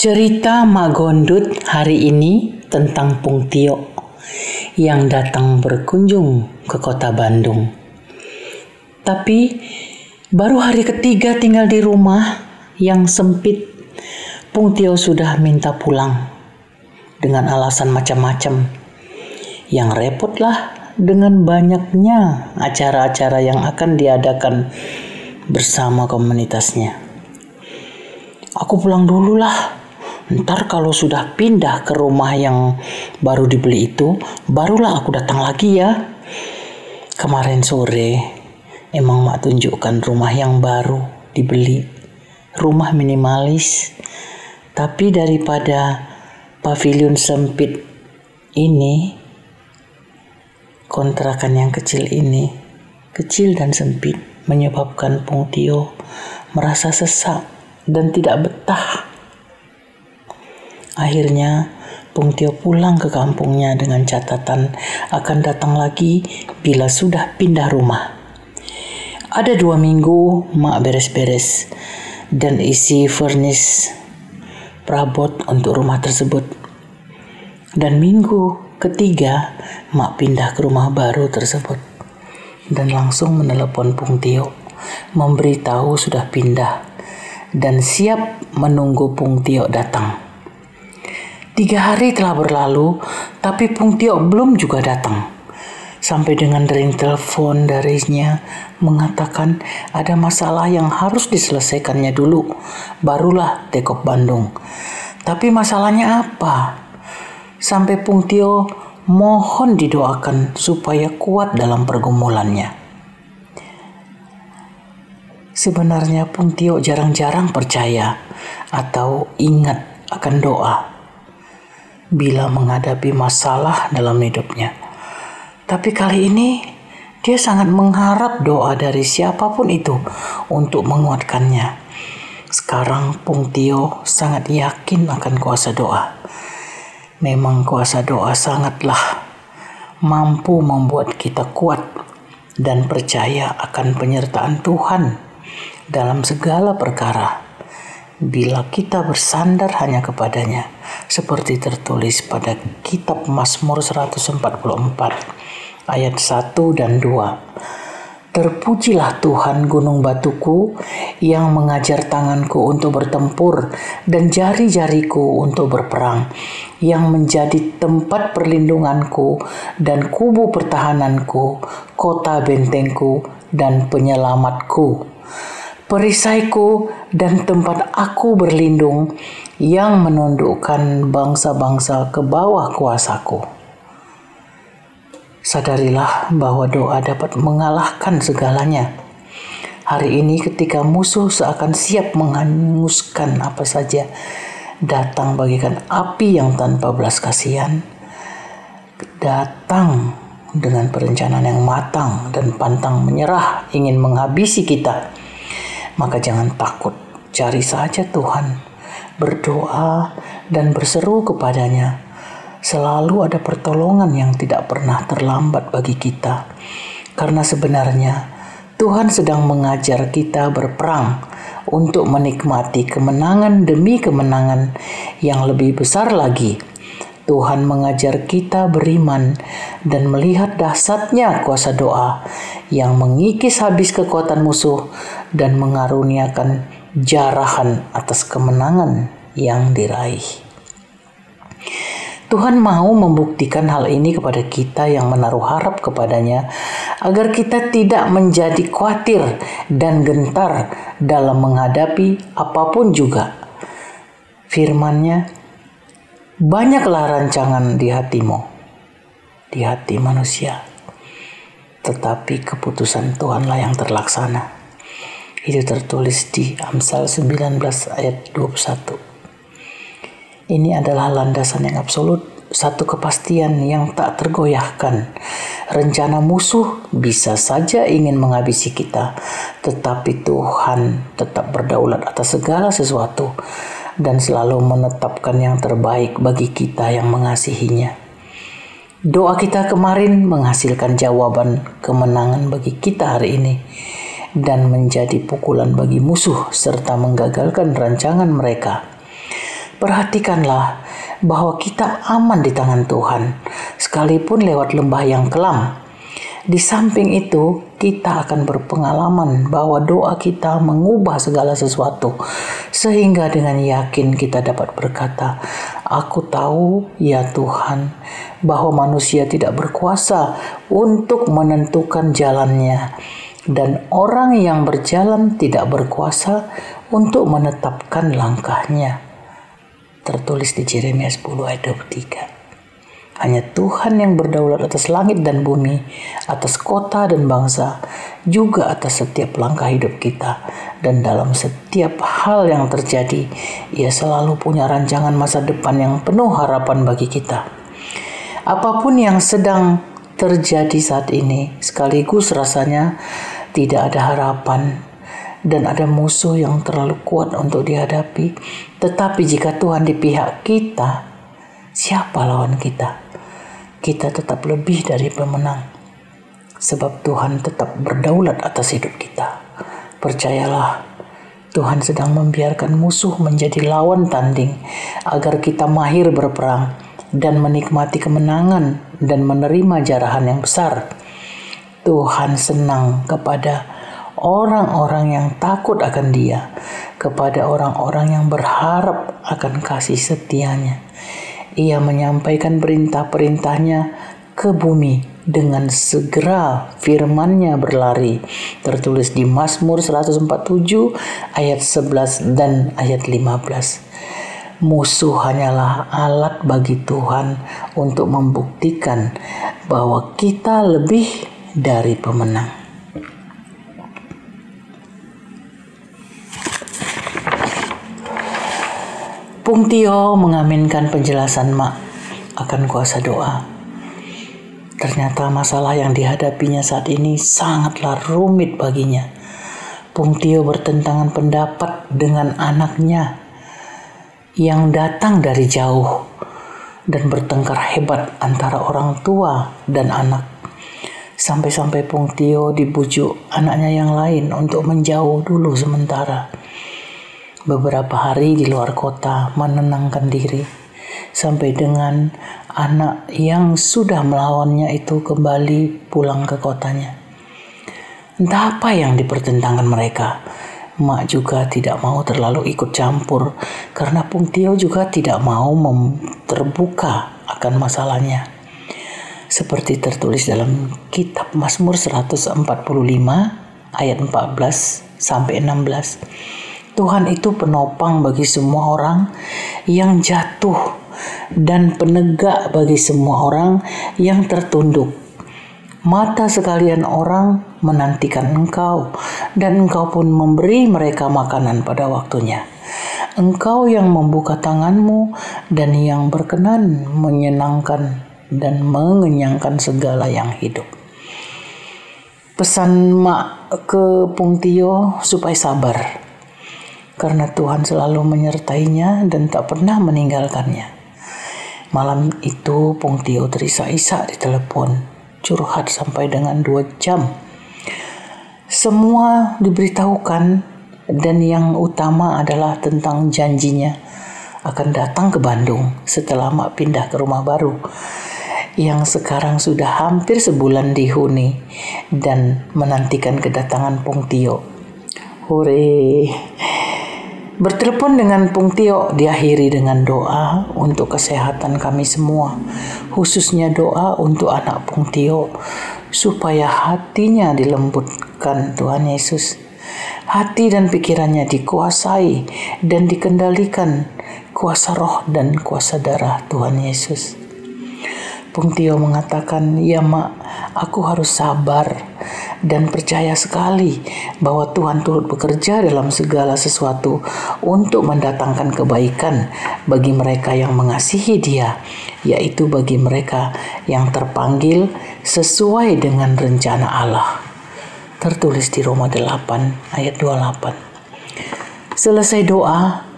Cerita Mak Gondut hari ini tentang Pung Tio yang datang berkunjung ke kota Bandung. Tapi baru hari ketiga tinggal di rumah yang sempit, Pung Tio sudah minta pulang dengan alasan macam-macam. Yang repot lah dengan banyaknya acara-acara yang akan diadakan bersama komunitasnya. Aku pulang dulu lah Ntar kalau sudah pindah ke rumah yang baru dibeli itu, barulah aku datang lagi ya. Kemarin sore, emang mak tunjukkan rumah yang baru dibeli. Rumah minimalis. Tapi daripada pavilion sempit ini, kontrakan yang kecil ini, kecil dan sempit, menyebabkan Pung Tio merasa sesak dan tidak betah Akhirnya, Pung Tio pulang ke kampungnya dengan catatan akan datang lagi bila sudah pindah rumah. Ada dua minggu mak beres-beres dan isi furnis perabot untuk rumah tersebut. Dan minggu ketiga mak pindah ke rumah baru tersebut dan langsung menelepon Pung Tio memberitahu sudah pindah dan siap menunggu Pung Tio datang. Tiga hari telah berlalu, tapi Pung Tio belum juga datang. Sampai dengan ring telepon darinya mengatakan ada masalah yang harus diselesaikannya dulu, barulah tekop Bandung. Tapi masalahnya apa? Sampai Pung Tio mohon didoakan supaya kuat dalam pergumulannya. Sebenarnya Pung Tio jarang-jarang percaya atau ingat akan doa bila menghadapi masalah dalam hidupnya. Tapi kali ini dia sangat mengharap doa dari siapa pun itu untuk menguatkannya. Sekarang Pung Tio sangat yakin akan kuasa doa. Memang kuasa doa sangatlah mampu membuat kita kuat dan percaya akan penyertaan Tuhan dalam segala perkara bila kita bersandar hanya kepadanya seperti tertulis pada kitab Mazmur 144 ayat 1 dan 2 Terpujilah Tuhan gunung batuku yang mengajar tanganku untuk bertempur dan jari-jariku untuk berperang, yang menjadi tempat perlindunganku dan kubu pertahananku, kota bentengku dan penyelamatku perisaiku dan tempat aku berlindung yang menundukkan bangsa-bangsa ke bawah kuasaku. Sadarilah bahwa doa dapat mengalahkan segalanya. Hari ini ketika musuh seakan siap menghanguskan apa saja, datang bagikan api yang tanpa belas kasihan, datang dengan perencanaan yang matang dan pantang menyerah ingin menghabisi kita maka jangan takut, cari saja Tuhan, berdoa dan berseru kepadanya. Selalu ada pertolongan yang tidak pernah terlambat bagi kita, karena sebenarnya Tuhan sedang mengajar kita berperang untuk menikmati kemenangan demi kemenangan yang lebih besar lagi. Tuhan mengajar kita beriman dan melihat dahsyatnya kuasa doa yang mengikis habis kekuatan musuh dan mengaruniakan jarahan atas kemenangan yang diraih. Tuhan mau membuktikan hal ini kepada kita yang menaruh harap kepadanya agar kita tidak menjadi khawatir dan gentar dalam menghadapi apa pun juga. Firman-Nya Banyaklah rancangan di hatimu, di hati manusia. Tetapi keputusan Tuhanlah yang terlaksana. Itu tertulis di Amsal 19 ayat 21. Ini adalah landasan yang absolut, satu kepastian yang tak tergoyahkan. Rencana musuh bisa saja ingin menghabisi kita, tetapi Tuhan tetap berdaulat atas segala sesuatu dan selalu menetapkan yang terbaik bagi kita yang mengasihinya. Doa kita kemarin menghasilkan jawaban kemenangan bagi kita hari ini dan menjadi pukulan bagi musuh serta menggagalkan rancangan mereka. Perhatikanlah bahwa kita aman di tangan Tuhan, sekalipun lewat lembah yang kelam. Di samping itu, kita akan berpengalaman bahwa doa kita mengubah segala sesuatu, sehingga dengan yakin kita dapat berkata, "Aku tahu, ya Tuhan, bahwa manusia tidak berkuasa untuk menentukan jalannya." Dan orang yang berjalan tidak berkuasa untuk menetapkan langkahnya. Tertulis di Jeremia 10 ayat 23. Hanya Tuhan yang berdaulat atas langit dan bumi, atas kota dan bangsa, juga atas setiap langkah hidup kita. Dan dalam setiap hal yang terjadi, ia selalu punya rancangan masa depan yang penuh harapan bagi kita. Apa pun yang sedang terjadi saat ini, sekaligus rasanya tidak ada harapan dan ada musuh yang terlalu kuat untuk dihadapi. Tetapi jika Tuhan di pihak kita, siapa lawan kita? Kita tetap lebih dari pemenang, sebab Tuhan tetap berdaulat atas hidup kita. Percayalah, Tuhan sedang membiarkan musuh menjadi lawan tanding agar kita mahir berperang dan menikmati kemenangan dan menerima jarahan yang besar. Tuhan senang kepada orang-orang yang takut akan Dia, kepada orang-orang yang berharap akan kasih setianya. Ia menyampaikan perintah-perintahnya ke bumi dengan segera firmannya berlari. Tertulis di Mazmur 147 ayat 11 dan ayat 15. Musuh hanyalah alat bagi Tuhan untuk membuktikan bahwa kita lebih dari pemenang. Pung Tio mengaminkan penjelasan Mak akan kuasa doa. Ternyata masalah yang dihadapinya saat ini sangatlah rumit baginya. Pung Tio bertentangan pendapat dengan anaknya yang datang dari jauh dan bertengkar hebat antara orang tua dan anak. Sampai-sampai Pung Tio dibujuk anaknya yang lain untuk menjauh dulu sementara. Beberapa hari di luar kota menenangkan diri sampai dengan anak yang sudah melawannya itu kembali pulang ke kotanya. Entah apa yang dipertentangkan mereka, Mak juga tidak mau terlalu ikut campur karena Pung Tio juga tidak mau terbuka akan masalahnya. Seperti tertulis dalam kitab Mazmur 145 ayat 14 sampai 16. Tuhan itu penopang bagi semua orang yang jatuh dan penegak bagi semua orang yang tertunduk Mata sekalian orang menantikan engkau, dan engkau pun memberi mereka makanan pada waktunya. Engkau yang membuka tanganmu dan yang berkenan menyenangkan dan mengenyangkan segala yang hidup. Pesan mak ke Pungtio supaya sabar, karena Tuhan selalu menyertainya dan tak pernah meninggalkannya. Malam itu Pungtio terisak-isak di telepon curhat sampai dengan dua jam. Semua diberitahukan dan yang utama adalah tentang janjinya akan datang ke Bandung setelah Mak pindah ke rumah baru yang sekarang sudah hampir sebulan dihuni dan menantikan kedatangan Pung Tio. Hore! Bertelepon dengan Pung Tio diakhiri dengan doa untuk kesehatan kami semua, khususnya doa untuk anak Pung Tio, supaya hatinya dilembutkan Tuhan Yesus. Hati dan pikirannya dikuasai dan dikendalikan kuasa roh dan kuasa darah Tuhan Yesus. Pung Tio mengatakan, ya mak, aku harus sabar dan percaya sekali bahwa Tuhan turut bekerja dalam segala sesuatu untuk mendatangkan kebaikan bagi mereka yang mengasihi Dia, yaitu bagi mereka yang terpanggil sesuai dengan rencana Allah. Tertulis di Roma 8 ayat 28. Selesai doa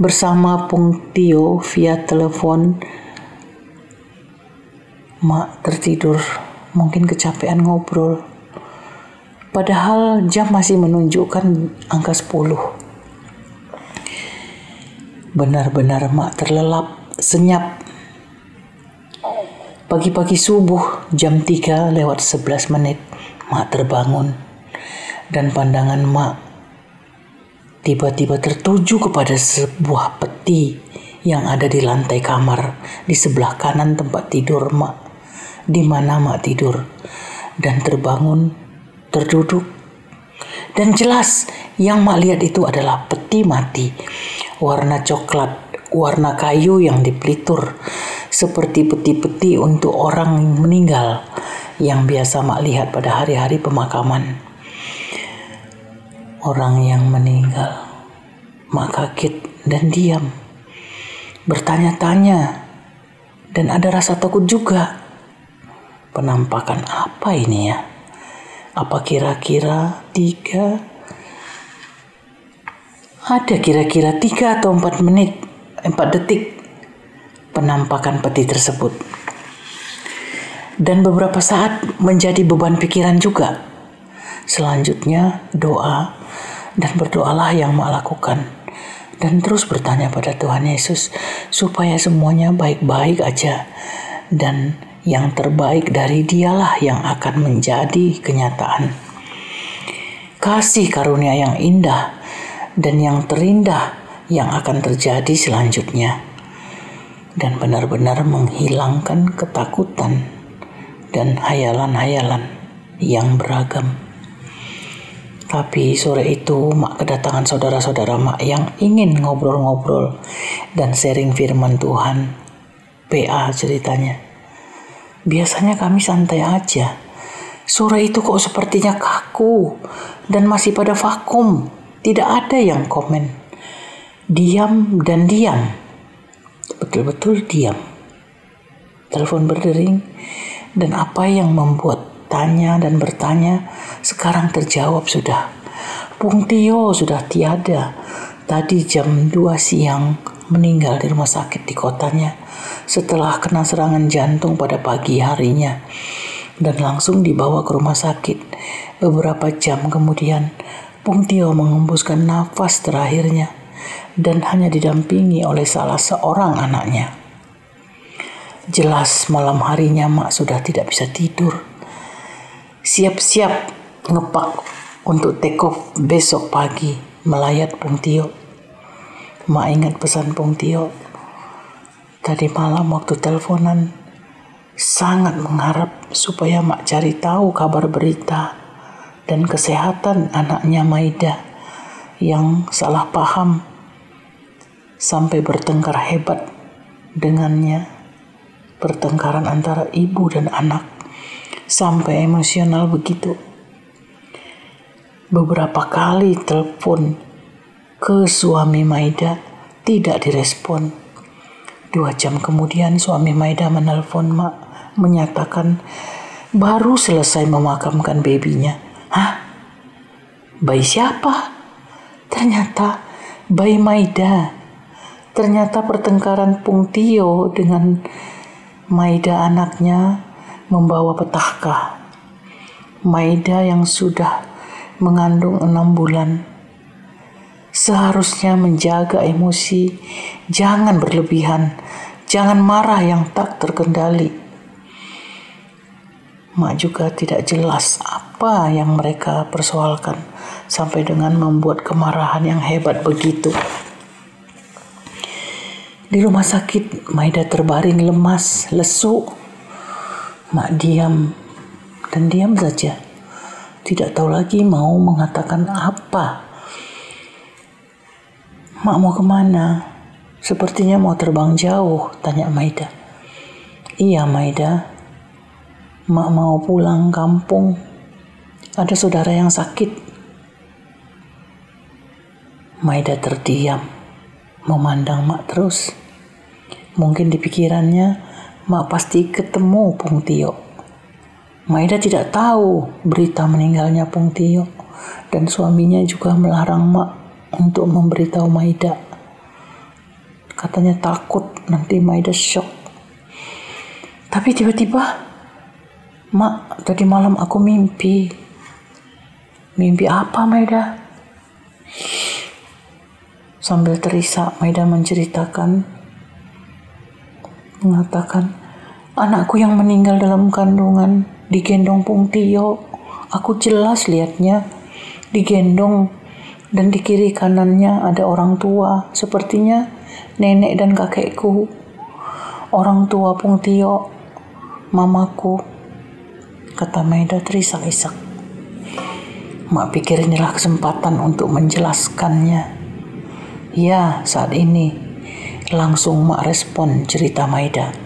bersama Pung Tio via telepon, Mak tertidur, mungkin kecapean ngobrol Padahal jam masih menunjukkan angka 10. Benar-benar mak terlelap, senyap. Pagi-pagi subuh jam 3 lewat 11 menit, mak terbangun. Dan pandangan mak tiba-tiba tertuju kepada sebuah peti yang ada di lantai kamar di sebelah kanan tempat tidur mak di mana mak tidur. Dan terbangun terduduk. Dan jelas yang mak lihat itu adalah peti mati. Warna coklat, warna kayu yang dipelitur, seperti peti-peti untuk orang meninggal yang biasa mak lihat pada hari-hari pemakaman. Orang yang meninggal, mak kaget dan diam, bertanya-tanya, dan ada rasa takut juga. Penampakan apa ini ya? Apa kira-kira tiga ada kira-kira 3 atau 4 menit, 4 detik penampakan peti tersebut. Dan beberapa saat menjadi beban pikiran juga. Selanjutnya doa dan berdoalah yang mak lakukan. Dan terus bertanya pada Tuhan Yesus supaya semuanya baik-baik aja. Dan yang terbaik dari dialah yang akan menjadi kenyataan. Kasih karunia yang indah dan yang terindah yang akan terjadi selanjutnya, dan benar-benar menghilangkan ketakutan dan hayalan-hayalan yang beragam. Tapi sore itu mak kedatangan saudara-saudara mak yang ingin ngobrol-ngobrol dan sharing firman Tuhan. PA ceritanya. Biasanya kami santai aja. Sore itu kok sepertinya kaku dan masih pada vakum. Tidak ada yang komen. Diam dan diam. Betul-betul diam. Telepon berdering dan apa yang membuat tanya dan bertanya sekarang terjawab sudah. Pung Tio sudah tiada. Tadi jam 2 siang meninggal di rumah sakit di kotanya setelah kena serangan jantung pada pagi harinya dan langsung dibawa ke rumah sakit. Beberapa jam kemudian Pung Tio mengembuskan nafas terakhirnya dan hanya didampingi oleh salah seorang anaknya. Jelas malam harinya mak sudah tidak bisa tidur. Siap-siap ngepak untuk take off besok pagi melayat Pung Tio. Mak ingat pesan Pung Tio. Tadi malam waktu teleponan sangat mengharap supaya mak cari tahu kabar berita dan kesehatan anaknya Maida yang salah paham sampai bertengkar hebat dengannya pertengkaran antara ibu dan anak sampai emosional begitu beberapa kali telepon ke suami Maida tidak direspon dua jam kemudian suami Maida menelpon mak menyatakan baru selesai memakamkan babynya Hah? Bayi siapa? Ternyata bayi Maida. Ternyata pertengkaran Pung Tio dengan Maida anaknya membawa petaka. Maida yang sudah mengandung enam bulan seharusnya menjaga emosi, jangan berlebihan, jangan marah yang tak terkendali. Mak juga tidak jelas apa yang mereka persoalkan sampai dengan membuat kemarahan yang hebat begitu. Di rumah sakit, Maida terbaring lemas, lesu. Mak diam dan diam saja. Tidak tahu lagi mau mengatakan apa. Mak mau ke mana? Sepertinya mau terbang jauh, tanya Maida. Iya Maida, Mak mau pulang kampung. Ada saudara yang sakit. Maida terdiam, memandang Mak terus. Mungkin di pikirannya, Mak pasti ketemu Pung Tio. Maida tidak tahu berita meninggalnya Pung Tio dan suaminya juga melarang Mak untuk memberitahu Maida. Katanya takut nanti Maida shock. Tapi tiba-tiba Mak, tadi malam aku mimpi. Mimpi apa, Maida? Sambil terisak, Maida menceritakan, mengatakan, anakku yang meninggal dalam kandungan digendong Pung Tio. Aku jelas lihatnya digendong dan di kiri kanannya ada orang tua, sepertinya nenek dan kakekku. Orang tua Pung Tio, mamaku, kata Maida terisak-isak. Mak pikir inilah kesempatan untuk menjelaskannya. Ya, saat ini langsung mak respon cerita Maida.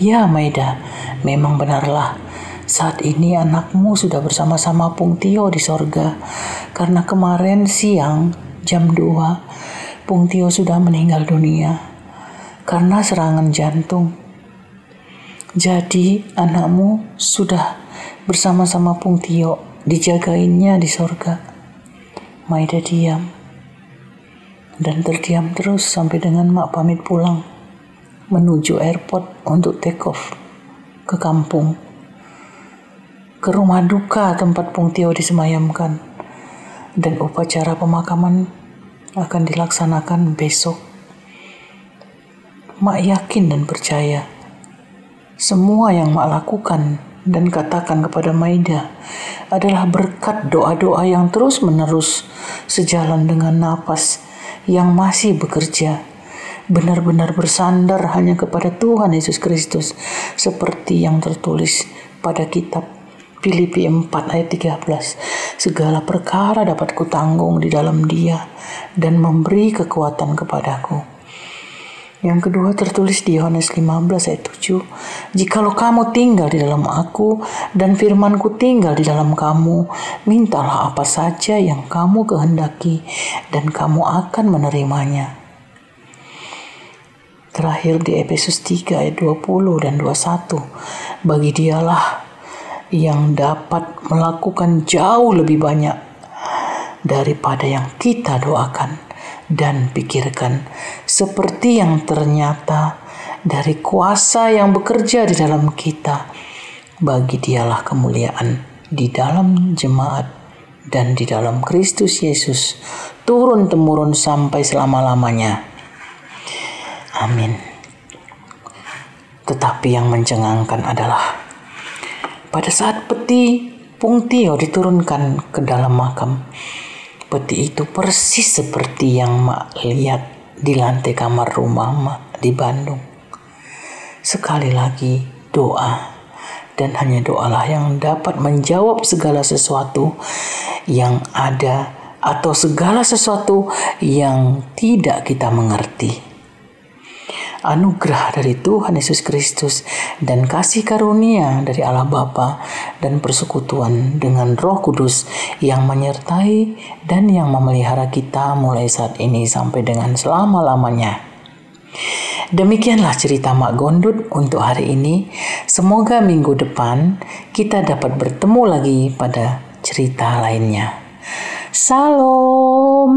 Ya, Maida, memang benarlah saat ini anakmu sudah bersama-sama Pung Tio di sorga. Karena kemarin siang jam 2 Pung Tio sudah meninggal dunia karena serangan jantung. Jadi anakmu sudah bersama-sama Pung Tio dijagainnya di sorga. Maida diam dan terdiam terus sampai dengan mak pamit pulang menuju airport untuk take off ke kampung ke rumah duka tempat Pung Tio disemayamkan. Dan upacara pemakaman akan dilaksanakan besok. Mak yakin dan percaya semua yang mak lakukan dan katakan kepada Maida adalah berkat doa-doa yang terus-menerus sejalan dengan napas yang masih bekerja benar-benar bersandar hanya kepada Tuhan Yesus Kristus seperti yang tertulis pada kitab Filipi 4 ayat 13 segala perkara dapat kutanggung di dalam dia dan memberi kekuatan kepadaku yang kedua tertulis di Yohanes 15 ayat 7. Jikalau kamu tinggal di dalam aku dan firmanku tinggal di dalam kamu, mintalah apa saja yang kamu kehendaki dan kamu akan menerimanya. Terakhir di Efesus 3 ayat 20 dan 21. Bagi dialah yang dapat melakukan jauh lebih banyak daripada yang kita doakan dan pikirkan, seperti yang ternyata dari kuasa yang bekerja di dalam kita. Bagi dialah kemuliaan di dalam jemaat dan di dalam Kristus Yesus, turun-temurun sampai selama-lamanya. Amin. Tetapi yang mencengangkan adalah pada saat peti Pung Tio diturunkan ke dalam makam, Peti itu persis seperti yang Mak lihat di lantai kamar rumah Mak di Bandung. Sekali lagi doa dan hanya doalah yang dapat menjawab segala sesuatu yang ada atau segala sesuatu yang tidak kita mengerti anugerah dari Tuhan Yesus Kristus dan kasih karunia dari Allah Bapa dan persekutuan dengan Roh Kudus yang menyertai dan yang memelihara kita mulai saat ini sampai dengan selama-lamanya. Demikianlah cerita Mak Gondut untuk hari ini. Semoga minggu depan kita dapat bertemu lagi pada cerita lainnya. Salam.